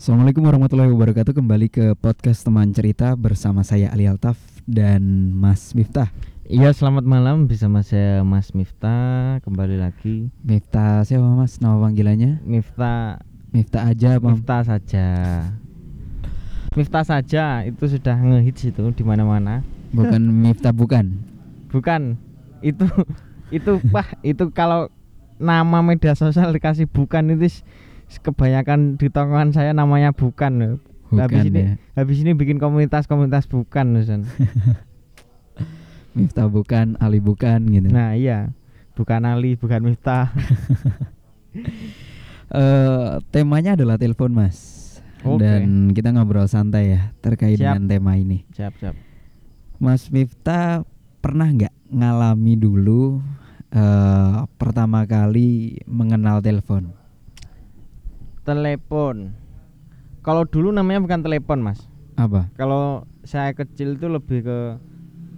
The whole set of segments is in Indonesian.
Assalamualaikum warahmatullahi wabarakatuh. Kembali ke podcast teman cerita Bersama saya Ali Altaf Dan Mas Miftah. Iya selamat malam bersama saya Mas Miftah. Kembali lagi. Miftah siapa mas? Nama panggilannya? Miftah. Miftah aja apa? Miftah saja. Miftah saja itu sudah ngehits itu di mana-mana. Bukan Miftah bukan? Bukan. Itu itu wah itu kalau nama media sosial dikasih bukan itu kebanyakan di tongkrongan saya namanya bukan Bukan habis ini ya habis ini bikin komunitas-komunitas bukan Nusan. Miftah bukan, Ali bukan gitu nah iya bukan Ali bukan Miftah Eh, Temanya adalah telepon mas Oke. Dan kita ngobrol santai ya Terkait Siap. dengan tema ini siap siap Mas Miftah pernah nggak ngalami dulu eh, Pertama kali mengenal telepon? Telepon. Kalau dulu namanya bukan telepon mas. Apa? kalau saya kecil itu lebih ke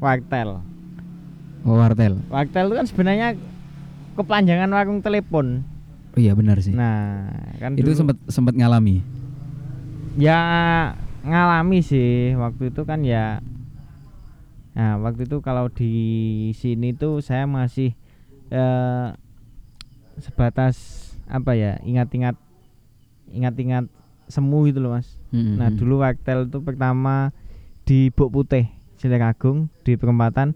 wartel. Oh wartel. Wartel itu kan sebenarnya kepanjangan warung telepon. Oh iya benar sih. Nah kan Itu sempat sempat ngalami? Ya ngalami sih. Waktu itu kan ya nah waktu itu kalau di sini tuh saya masih eh, sebatas apa ya ingat-ingat ingat-ingat semu gitu loh mas. Mm-mm. nah dulu waktel itu pertama di Buk Putih Cilegagung di perempatan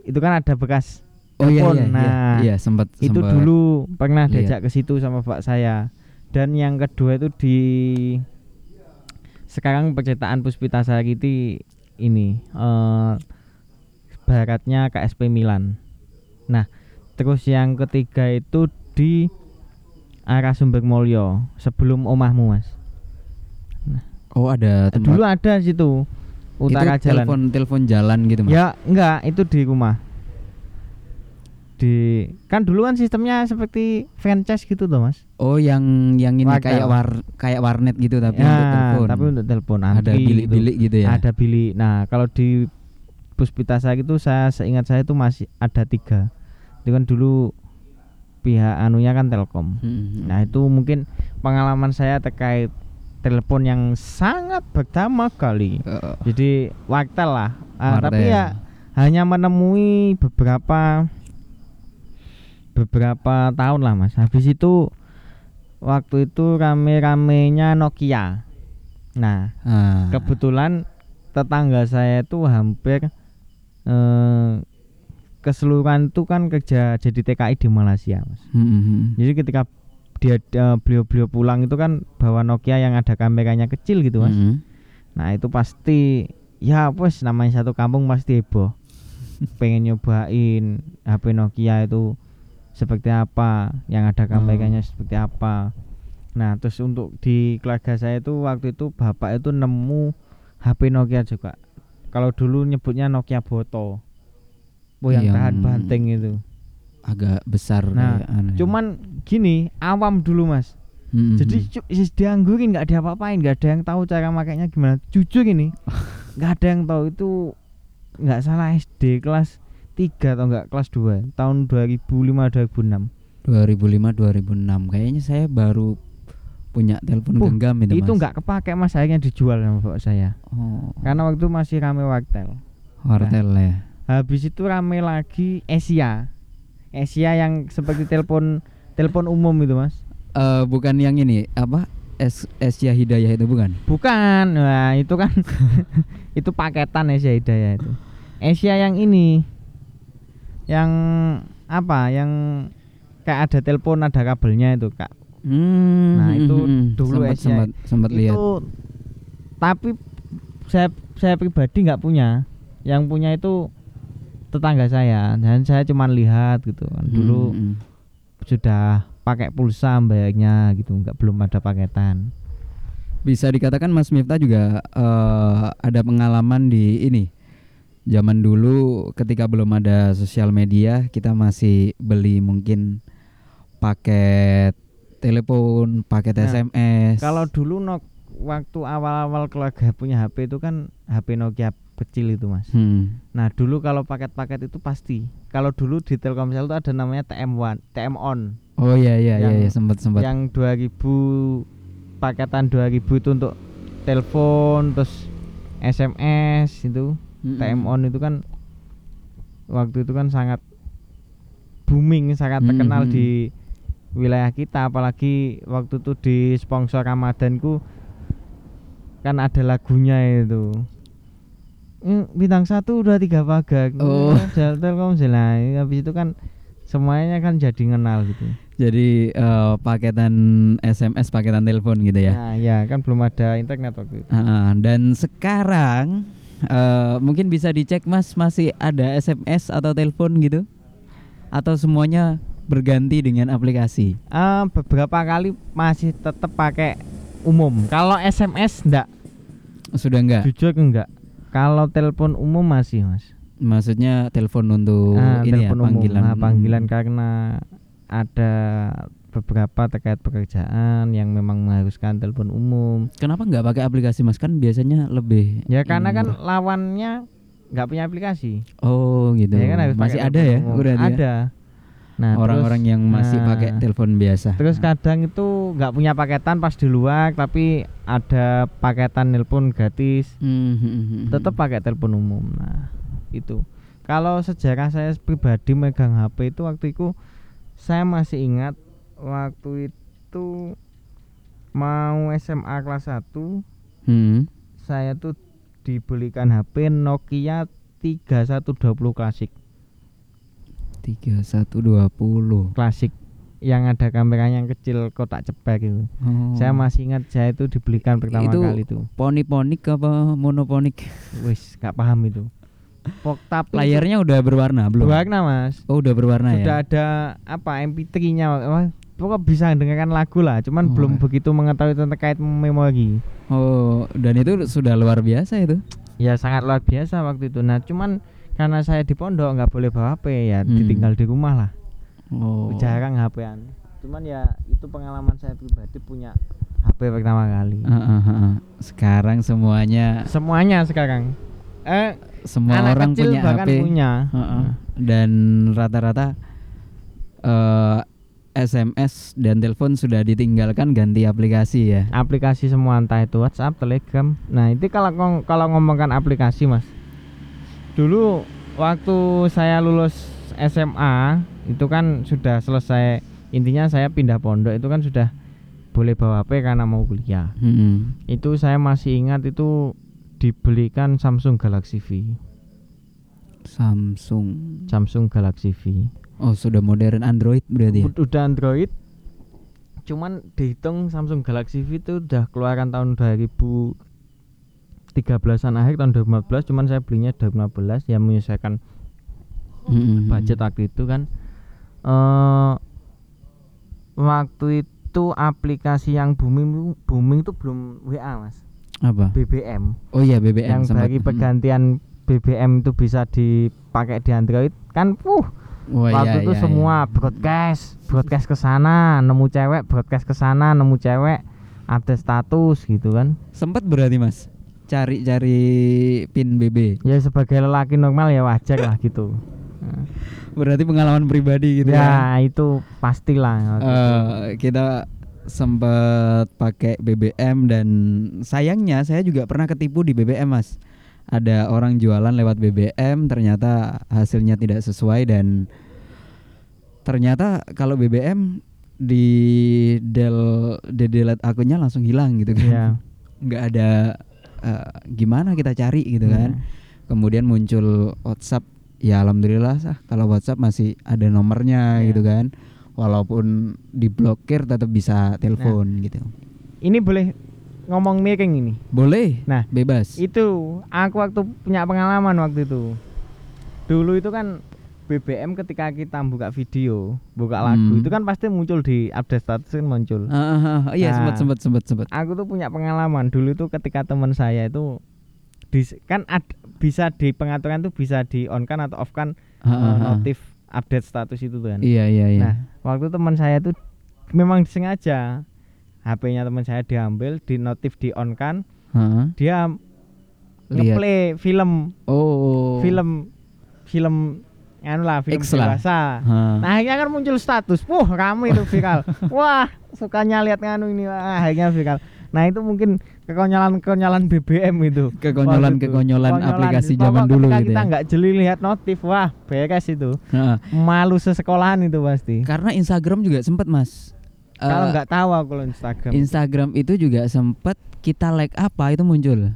itu kan ada bekas Oh iya iya, iya, Nah, iya sempat itu sempat- dulu pernah lihat. diajak ke situ sama pak saya. Dan yang kedua itu di sekarang percetakan Puspita Sariti ini eh baratnya KSP Milan. Nah terus yang ketiga itu di arah Sumber Mulyo sebelum omahmu mas Oh ada tempat dulu ada situ utara itu jalan telepon telepon jalan gitu mas. Ya enggak, itu di rumah. Di kan dulu kan sistemnya seperti franchise gitu tuh, Mas. Oh yang yang ini Wartel. kayak war kayak warnet gitu tapi ya, untuk telepon. tapi untuk telepon ada bilik-bilik gitu, ya. Ada bilik. Nah, kalau di Puspita saya itu saya seingat saya itu masih ada tiga. Itu kan dulu pihak anunya kan Telkom. Mm-mm. Nah, itu mungkin pengalaman saya terkait telepon yang sangat pertama kali. Eh, jadi waktel lah Ah, tapi ya hanya menemui beberapa beberapa tahun lah mas habis itu waktu itu rame-ramenya Nokia nah ah. kebetulan tetangga saya itu hampir eh, keseluruhan itu kan kerja jadi TKI di Malaysia mas Mm-mm. jadi ketika dia eh, beliau-beliau pulang itu kan bawa Nokia yang ada kameranya kecil gitu mas Mm-mm. Nah itu pasti ya wes namanya satu kampung pasti heboh. Pengen nyobain HP Nokia itu seperti apa, yang ada kameranya seperti apa. Nah terus untuk di keluarga saya itu waktu itu bapak itu nemu HP Nokia juga. Kalau dulu nyebutnya Nokia Boto. Oh yang, tahan banting itu. agak besar Nah, anu ya. Cuman gini, awam dulu mas. Mm-mm. Jadi dianggurin nggak ada apa-apain, nggak ada yang tahu cara makainya gimana. Jujur ini, nggak ada yang tahu itu nggak salah SD kelas 3 atau enggak kelas 2 tahun 2005 2006. 2005 2006 kayaknya saya baru punya telepon Uh, genggam itu, Itu Mas. nggak kepake mas akhirnya dijual sama bapak saya. oh, Karena waktu itu masih rame waktel. wartel ya. Habis itu rame lagi Asia. Asia yang seperti telepon telepon umum itu mas. Eh, bukan yang ini apa? Es Asia Hidayah itu bukan? Bukan, nah itu kan itu paketan Asia Hidayah itu. Asia yang ini, yang apa? Yang kayak ada telepon ada kabelnya itu kak. Hmm, Nah, itu hmm, dulu sempat Asia. sempat sempat lihat. Itu tapi saya saya pribadi nggak punya. Yang punya itu tetangga saya dan saya cuma lihat gitu kan. Dulu Hmm, hmm. sudah pakai pulsa bayarnya gitu, nggak belum ada paketan. Bisa dikatakan Mas Miftah juga eh, ada pengalaman di ini. Zaman dulu ketika belum ada sosial media, kita masih beli mungkin paket telepon, paket Nah, SMS. Kalau dulu nok waktu awal-awal keluarga punya HP itu kan HP Nokia kecil itu mas. Hmm. Nah dulu kalau paket-paket itu pasti. Kalau dulu di Telkomsel itu ada namanya TM1, TM on. Oh iya iya iya Yang- iya, sempat sempat. Yang 2000 paketan 2000 itu untuk telepon terus SMS itu Mm-mm. TM on itu kan waktu itu kan sangat booming sangat terkenal Mhm. di wilayah kita apalagi waktu itu di sponsor Ramadanku kan ada lagunya itu Mm, bintang satu dua tiga pagar Oh. Jalan Telkom Zelai habis itu kan semuanya kan jadi kenal gitu Jadi eh, paketan SMS, paketan telepon gitu ya. Nah, ya kan belum ada internet waktu itu. Ah, dan sekarang eh, mungkin bisa dicek Mas masih ada SMS atau telepon gitu? Atau semuanya berganti dengan aplikasi? Ah, beberapa kali masih tetap pakai umum. Kalau SMS enggak, Sudah enggak? jujur enggak. Kalau telepon umum masih, Mas. Maksudnya telepon untuk Ah, ini ya telepon umum. panggilan. Nah, panggilan karena ada beberapa terkait pekerjaan yang memang mengharuskan telepon umum. Kenapa nggak pakai aplikasi Mas? Kan biasanya lebih Ya karena kan lawannya nggak punya aplikasi. Oh gitu. Ya kan harus masih ada ya? umum. berarti ya? Nah, Orang-orang yang masih nah, pakai telepon biasa. Terus Nah. kadang itu nggak punya paketan pas di luar tapi ada paketan nelpon gratis, Hmm, hmm, hmm, hmm. tetap pakai telepon umum. Nah, itu. Kalau sejarah saya pribadi megang HP itu waktu itu saya masih ingat waktu itu mau SMA kelas 1 Hmm. saya tuh dibelikan HP Nokia 3120 klasik. 3120. Klasik yang ada kameranya yang kecil kotak cepak itu. Oh. Saya masih ingat saya itu dibelikan pertama Itu kali itu. poniponik apa monoponik? Wis nggak paham itu. Pok tapi Layarnya udah berwarna belum? warna mas. Oh, udah berwarna Sudah ya. ada apa MP3-nya. Wah, pokoknya bisa dengarkan lagu lah. Cuman Oh. belum begitu mengetahui tentang terkait memori. Oh, dan itu sudah luar biasa itu. Ya sangat luar biasa waktu itu. Nah cuman karena saya di pondok nggak boleh bawa HP ya Hmm. ditinggal di rumah lah. Oh. Jarang HP-an. Cuman ya itu pengalaman saya pribadi punya HP pertama kali. Ah, ah, ah. Sekarang semuanya Semuanya sekarang. Eh semua anak orang kecil punya bahkan HP. punya. Ah, ah. Dan rata-rata eh, SMS dan telepon sudah ditinggalkan ganti aplikasi ya. aplikasi semua entah itu WhatsApp, Telegram. Nah, itu kalau kalau ngomongkan aplikasi, Mas. Dulu waktu saya lulus SMA, itu kan sudah selesai intinya saya pindah pondok itu kan sudah boleh bawa HP karena mau kuliah. Hmm. Itu saya masih ingat itu dibelikan Samsung Galaxy V. Samsung. Samsung Galaxy V. Oh, sudah modern Android berarti ya? Ud- Udah Android. Cuman dihitung Samsung Galaxy V itu udah keluaran tahun 2013an akhir tahun 2014 cuman saya belinya 2015 ya menyesuaikan Hmm. budget waktu itu kan eh waktu itu aplikasi yang booming booming itu belum WA Mas Apa? BBM Oh iya BBM yang sempat. bagi Hmm. pergantian BBM itu bisa dipakai di Android kan puh Wah, iya, waktu itu iya, semua iya. broadcast broadcast ke sana nemu cewek broadcast ke sana nemu cewek update status gitu kan Sempat berarti Mas cari-cari pin BB. ya sebagai lelaki normal ya wajar lah gitu Berarti pengalaman pribadi gitu ya. ya itu pastilah. Eh, kita sempat pakai BBM dan sayangnya saya juga pernah ketipu di BBM Mas. Ada orang jualan lewat BBM ternyata hasilnya tidak sesuai dan ternyata kalau BBM di del di delete akunnya langsung hilang gitu kan. Iya. Nggak ada eh, gimana kita cari gitu kan. Kemudian muncul WhatsApp. Ya alhamdulillah sah kalau WhatsApp masih ada nomornya Iya. gitu kan. Walaupun diblokir tetap bisa telepon gitu. ini boleh ngomong miring ini Boleh. Nah, bebas. itu aku waktu punya pengalaman waktu itu dulu itu kan BBM ketika kita buka video buka lagu Hmm. itu kan pasti muncul di update status kan muncul ah, ah, iya Nah. sempat sempat sempat sempat. aku tuh punya pengalaman dulu itu ketika teman saya itu dis- kan ad- bisa di pengaturan tuh bisa di on kan atau off kan ah, eh, ah. notif update status itu tuh kan Iya iya iya. Nah, waktu teman saya tuh memang sengaja HP-nya teman saya diambil, di notif di on kan, Hah? dia ngeplay film, Oh. film, film, anu lah, film X dewasa. Nah, akhirnya kan muncul status, wah rame itu viral. Wah, sukanya lihat nganu ini, wah akhirnya viral. Nah itu mungkin kekonyolan-kekonyolan BBM itu. Kekonyolan-kekonyolan Konyolan. aplikasi zaman dulu gitu kita ya. nggak jeli lihat notif, wah beres itu. Malu sesekolahan itu pasti. Karena Instagram juga sempet mas. Kalau Eh, nggak tahu aku Instagram. Instagram itu juga sempet kita like apa itu muncul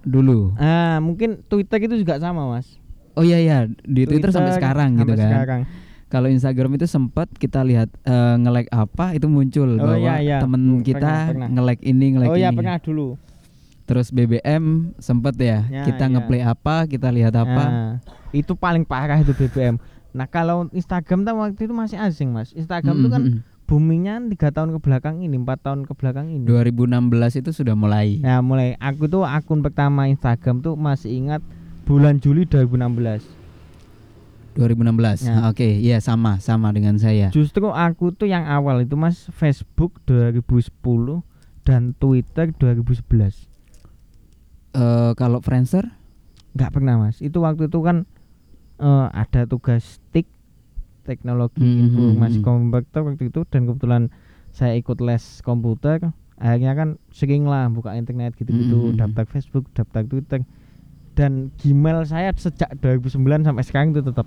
dulu. ah mungkin Twitter itu juga sama mas. Oh iya iya di Twitter, sampai sekarang gitu sampai kan. sekarang. Kalau Instagram itu sempat kita lihat eh, nge-like apa itu muncul Oh, bahwa iya, iya. temen Hmm, kita nge-like ini nge-like oh ini. ya pernah dulu. Terus BBM sempet ya, Ya, kita iya. ngeplay apa, kita lihat apa. Nah, itu paling parah itu BBM. Nah kalau Instagram tuh waktu itu masih asing mas. Instagram itu kan Mm, mm, mm. boomingnya tiga tahun ke belakang ini, empat tahun ke belakang ini. 2016 itu sudah mulai. Nah mulai aku tuh akun pertama Instagram tuh masih ingat bulan Juli 2016. 2016. Ya. Ah, Oke, iya sama sama dengan saya. Justru aku tuh yang awal itu mas Facebook 2010 dan Twitter 2011. Eh kalau Friendster nggak pernah mas. Itu waktu itu kan eh, ada tugas TIK teknologi Hmm, informasi hmm, hmm. komputer waktu itu dan kebetulan saya ikut les komputer. Akhirnya kan sering lah buka internet gitu-gitu, hmm, hmm. daftar Facebook, daftar Twitter. Dan Gmail saya sejak 2009 sampai sekarang itu tetap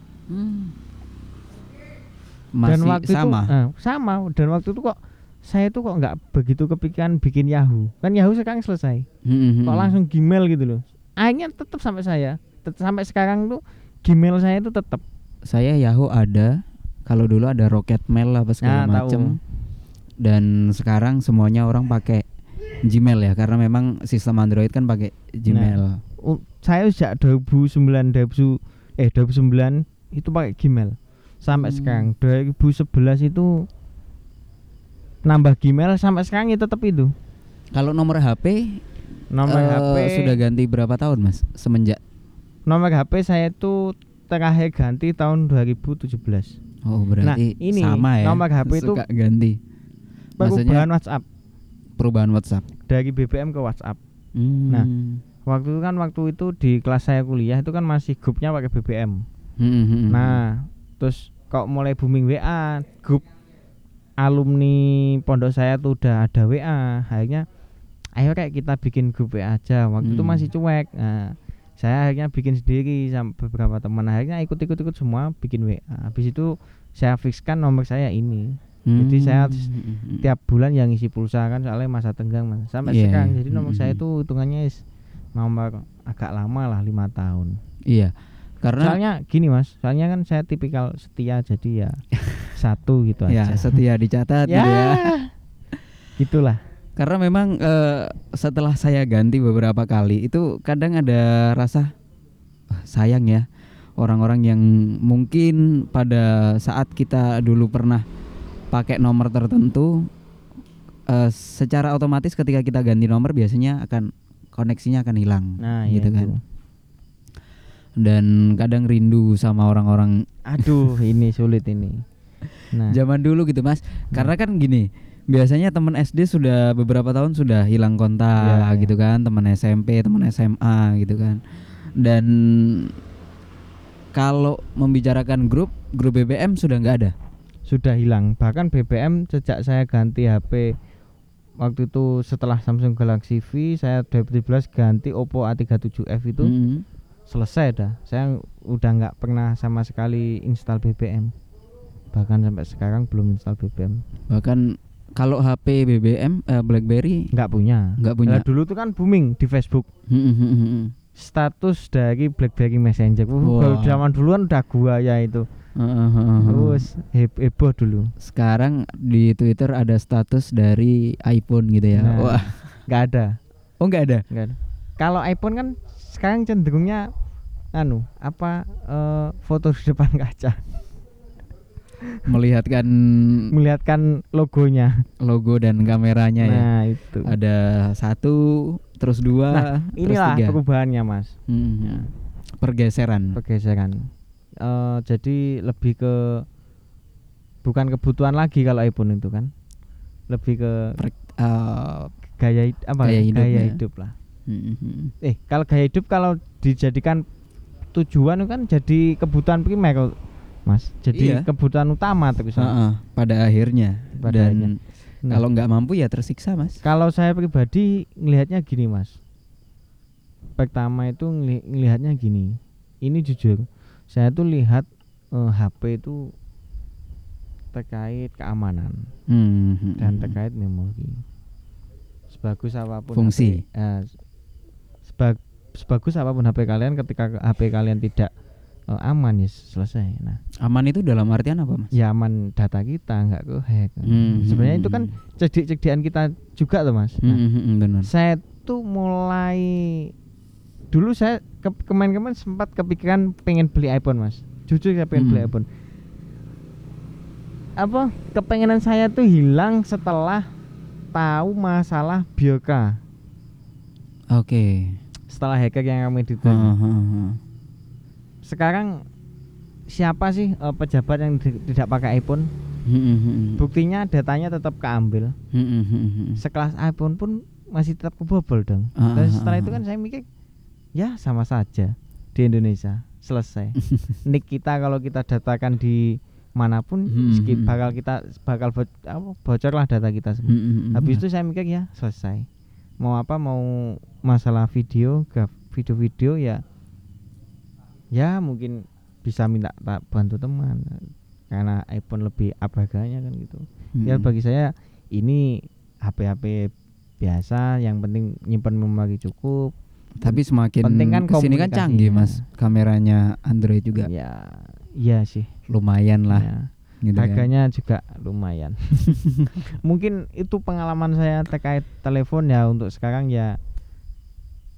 masih dan waktu sama. itu eh, sama dan waktu itu kok saya tuh kok nggak begitu kepikiran bikin Yahoo kan Yahoo sekarang selesai Mm, mm, kok mm. langsung Gmail gitu loh akhirnya tetap sampai saya tetap sampai sekarang tuh Gmail saya itu tetap Saya Yahoo ada. Kalau dulu ada Rocket Mail apa segala Nah, macem. Dan sekarang semuanya orang pakai Gmail ya karena memang sistem Android kan pakai Gmail. U- saya sejak 2009 2000 eh 2009 itu pakai Gmail sampai Hmm. sekarang 2011 itu nambah Gmail sampai sekarang ya tetap itu Kalau nomor HP nomor eh, HP sudah ganti berapa tahun Mas? Semenjak nomor HP saya itu terakhir ganti tahun 2017 Oh, berarti Nah, ini sama ya. nomor HP itu ganti. Maksudnya perubahan WhatsApp perubahan WhatsApp. dari BBM ke WhatsApp Hmm. Nah. Waktu itu kan waktu itu di kelas saya kuliah itu kan masih grupnya pakai BBM Hmm, hmm, hmm. nah terus kok mulai booming WA grup alumni pondok saya tuh udah ada WA akhirnya ayo kayak kita bikin grup WA aja. Waktu itu Hmm. masih cuek. Nah saya akhirnya bikin sendiri sama beberapa teman. Akhirnya ikut-ikut-ikut semua bikin WA habis itu saya fixkan nomor saya ini. Jadi saya Hmm, hmm, hmm. tiap bulan yang isi pulsa kan soalnya masa tenggang mas. Sampai Iya, sekarang. Jadi nomor saya Mm-mm. itu hitungannya is nomor agak lama lah lima tahun Iya. Karena soalnya gini mas soalnya kan saya tipikal setia jadi ya satu gitu ya aja setia dicatat ya gitu ya. gitulah Karena memang eh, setelah saya ganti beberapa kali itu kadang ada rasa "Ah, sayang ya orang-orang yang mungkin pada saat kita dulu pernah pakai nomor tertentu eh, secara otomatis ketika kita ganti nomor biasanya akan koneksinya akan hilang nah gitu ya kan. itu. Dan kadang rindu sama orang-orang. Aduh ini sulit ini. Nah. Zaman dulu gitu mas. Karena kan gini biasanya teman SD sudah beberapa tahun sudah hilang kontak Iya, iya. gitu kan. Teman SMP teman SMA gitu kan. Dan kalau membicarakan grup grup BBM sudah nggak ada. Sudah hilang. Bahkan BBM sejak saya ganti HP waktu itu setelah Samsung Galaxy V saya 2017 ganti Oppo A37f itu Mm. selesai dah. Saya udah nggak pernah sama sekali install BBM bahkan sampai sekarang belum install BBM bahkan kalau HP BBM eh, BlackBerry nggak punya. Nggak punya. Lah, dulu tuh kan booming di Facebook. Mm-mm. Status dari BlackBerry Messenger. Uh, Wah. kalau zaman dulu kan udah gua ya itu. Terus heb- heboh dulu. Sekarang di Twitter ada status dari iPhone gitu ya. Nah. wah. nggak ada. Oh nggak ada? Nggak ada. Kalau iPhone kan sekarang cenderungnya anu apa eh, foto di depan kaca. Melihatkan melihatkan logonya. logo dan kameranya ya. Nah itu. Ada satu terus dua Nah, terus inilah tiga. perubahannya mas. Hmm, Ya. pergeseran. Pergeseran. Eh, jadi lebih ke bukan kebutuhan lagi kalau iPhone itu kan? Lebih ke Per- eh, gaya apa? Gaya gaya, hidup lah. Hmm, hmm. eh kalau gaya hidup kalau dijadikan tujuan kan jadi kebutuhan primer mas. Jadi Iya. kebutuhan utama terus. Heeh, pada akhirnya. Pada dan akhirnya. Nah, Kalau nggak mampu ya tersiksa mas. kalau saya pribadi ngelihatnya gini mas. Pertama itu ngeli- ngelihatnya gini. Ini jujur saya tuh lihat eh, HP itu terkait keamanan Hmm, dan hmm, terkait memori. Sebagus apa pun Fungsi. HP, eh, seba- sebagus apa pun HP kalian ketika HP kalian tidak eh, aman ya selesai nah Aman itu dalam artian apa mas? ya aman data kita nggak ke hack Hmm, sebenarnya hmm, itu kan hmm. cedik-cedikan kita juga tuh mas Nah, hmm, hmm, benar. saya tuh mulai dulu saya ke kemarin-kemarin sempat kepikiran pengen beli iPhone mas jujur saya pengen beli Hmm. iPhone apa kepengenan saya tuh hilang setelah tahu masalah Bioka Oke. setelah hacker yang kami ditanya ha, ha. Sekarang siapa sih eh, pejabat yang di- tidak pakai iPhone? Hmm, hmm, hmm. buktinya datanya tetap keambil. Sekelas iPhone pun masih tetap kebobol dong Ah, dan ah, setelah ah, itu ah. kan saya mikir ya sama saja di Indonesia. Selesai. Nick kita kalau kita datakan di mana pun skip bakal kita bakal bo- bocor lah data kita semua. Habis itu saya mikir ya selesai. Mau apa mau masalah video video-video ya ya mungkin bisa minta tak bantu teman karena iPhone lebih up harganya kan gitu ya Hmm. bagi saya ini HP-HP biasa yang penting nyimpan memori cukup Tapi semakin penting kan ke sini kan canggih mas, kameranya Android juga ya iya sih lumayan lah. ya. Gitu kan. harganya juga lumayan mungkin itu pengalaman saya terkait telepon ya untuk sekarang ya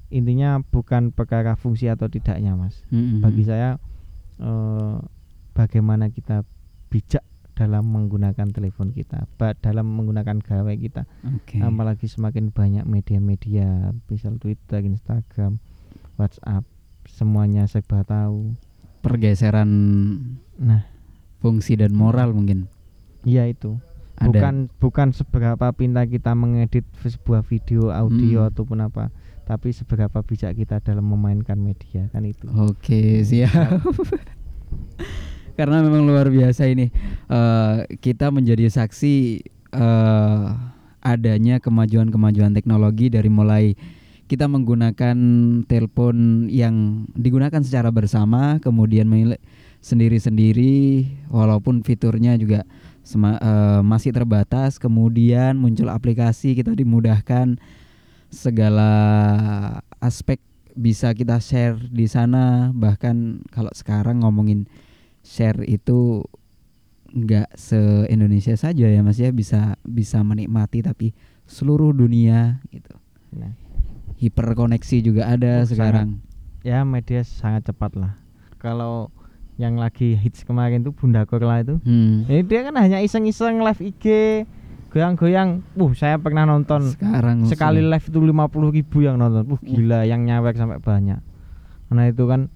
intinya bukan perkara fungsi atau tidaknya mas. Hmm, hmm, bagi saya eh, bagaimana kita bijak dalam menggunakan telepon kita dalam menggunakan gawai kita. Oke. apalagi semakin banyak media-media misal Twitter, Instagram, WhatsApp semuanya serba tahu. Pergeseran nah. fungsi dan moral mungkin. Iya itu ada. bukan bukan seberapa pintar kita mengedit sebuah video audio Hmm. ataupun apa tapi seberapa bijak kita dalam memainkan media kan itu Oke siap. Karena memang luar biasa ini Eh, kita menjadi saksi eh, adanya kemajuan-kemajuan teknologi dari mulai kita menggunakan telepon yang digunakan secara bersama, kemudian sendiri-sendiri, walaupun fiturnya juga sema- eh, masih terbatas, kemudian muncul aplikasi kita dimudahkan. Segala aspek bisa kita share di sana. Bahkan kalau sekarang ngomongin share itu nggak se Indonesia saja ya Mas ya. Bisa bisa menikmati tapi seluruh dunia gitu. Nah, hiperkoneksi juga ada Oh, sangat. sekarang. ya media sangat cepat lah. Kalau yang lagi hits kemarin tuh Bunda Korla itu. Hmm. ini dia kan hanya iseng-iseng live IG goyang-goyang. Uh saya pernah nonton. Sekarang sekali sudah- live itu 50 ribu yang nonton. Uh gila yang nyawek sampai banyak. Nah itu kan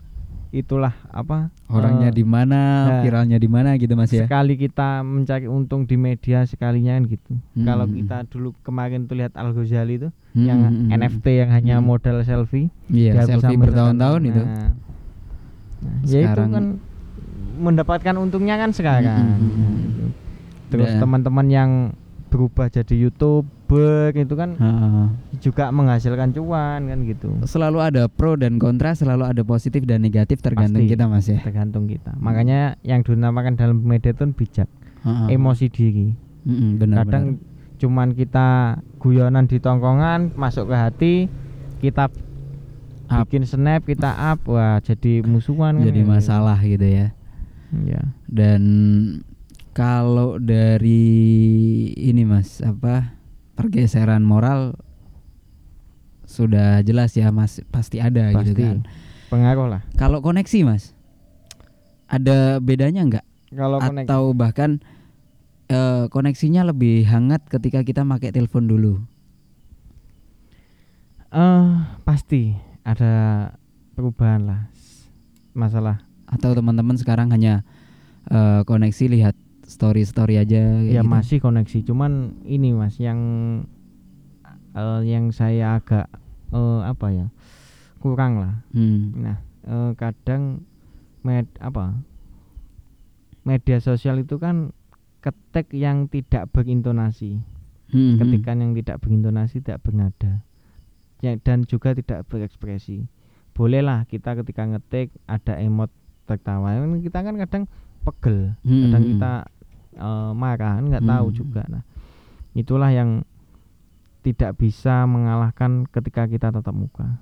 itulah apa orangnya eh, di mana nah, viralnya di mana gitu Mas ya? Sekali kita mencari untung di media sekalinya kan gitu. Hmm. kalau kita dulu kemarin tuh lihat Al Ghazali itu Hmm, yang hmm, hmm. NFT yang hanya Hmm. modal selfie dia bisa selfie bertahun-tahun itu. Nah, nah, ya itu Sekarang- kan mendapatkan untungnya kan sekarang Hmm, hmm, hmm. Nah, gitu. terus Udah. teman-teman yang berubah jadi youtuber itu kan Ha. juga menghasilkan cuan kan gitu selalu ada pro dan kontra selalu ada positif dan negatif tergantung Pasti. kita Mas ya tergantung kita makanya yang dinamakan dalam media itu bijak Ha. emosi diri Mm-mm, benar kadang cuman kita guyonan di tongkongan masuk ke hati kita Up. bikin snap kita up wah jadi musuhan kan jadi gitu. masalah gitu ya ya dan kalau dari ini mas apa pergeseran moral sudah jelas ya mas pasti ada gitu Pasti. kan. Pengaruh lah. Kalau koneksi mas ada bedanya nggak? Kalau atau bahkan eh, koneksinya lebih hangat ketika kita pakai telepon dulu? Eh pasti ada perubahan lah masalah atau teman-teman sekarang hanya eh, koneksi lihat story story aja ya gitu? masih koneksi. Cuman ini mas yang eh, yang saya agak eh, apa ya kurang lah. Hmm. nah eh, kadang med apa media sosial itu kan ketek yang tidak berintonasi. Hmm, ketika yang tidak berintonasi tidak bernada. Ya, dan juga tidak berekspresi. Bolehlah kita ketika ngetik ada emot tertawa Kan kita kan kadang pegel hmm, kadang hmm. kita eh, marah kan nggak tahu Hmm. juga nah itulah yang tidak bisa mengalahkan ketika kita tatap muka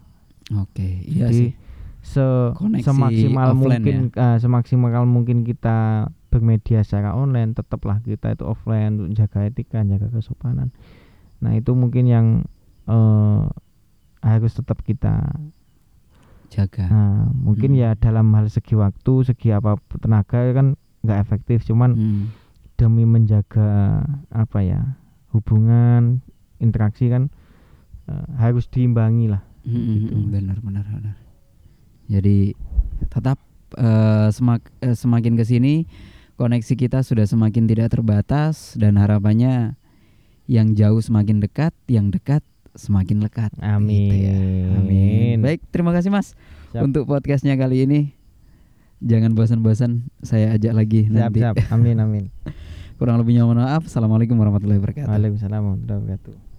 Oke, iya Jadi, sih. se Koneksi semaksimal mungkin eh, semaksimal mungkin kita bermedia secara online tetaplah kita itu offline untuk jaga etika jaga kesopanan nah itu mungkin yang eh, harus tetap kita Jaga. nah, mungkin Hmm. ya dalam hal segi waktu segi apa tenaga kan nggak efektif cuman Hmm. demi menjaga apa ya hubungan interaksi kan eh, harus diimbangi lah Hmm, hmm, gitu. hmm, benar benar benar. Jadi tetap eh, semak- eh, semakin ke sini koneksi kita sudah semakin tidak terbatas dan harapannya yang jauh semakin dekat, yang dekat semakin lekat. amin Gitu ya. Amin. Baik, terima kasih Mas Siap. untuk podcastnya kali ini. Jangan bosan-bosan, saya ajak lagi siap nanti. siap amin amin Kurang lebihnya mohon maaf. Assalamualaikum warahmatullahi wabarakatuh. Waalaikumsalam warahmatullahi wabarakatuh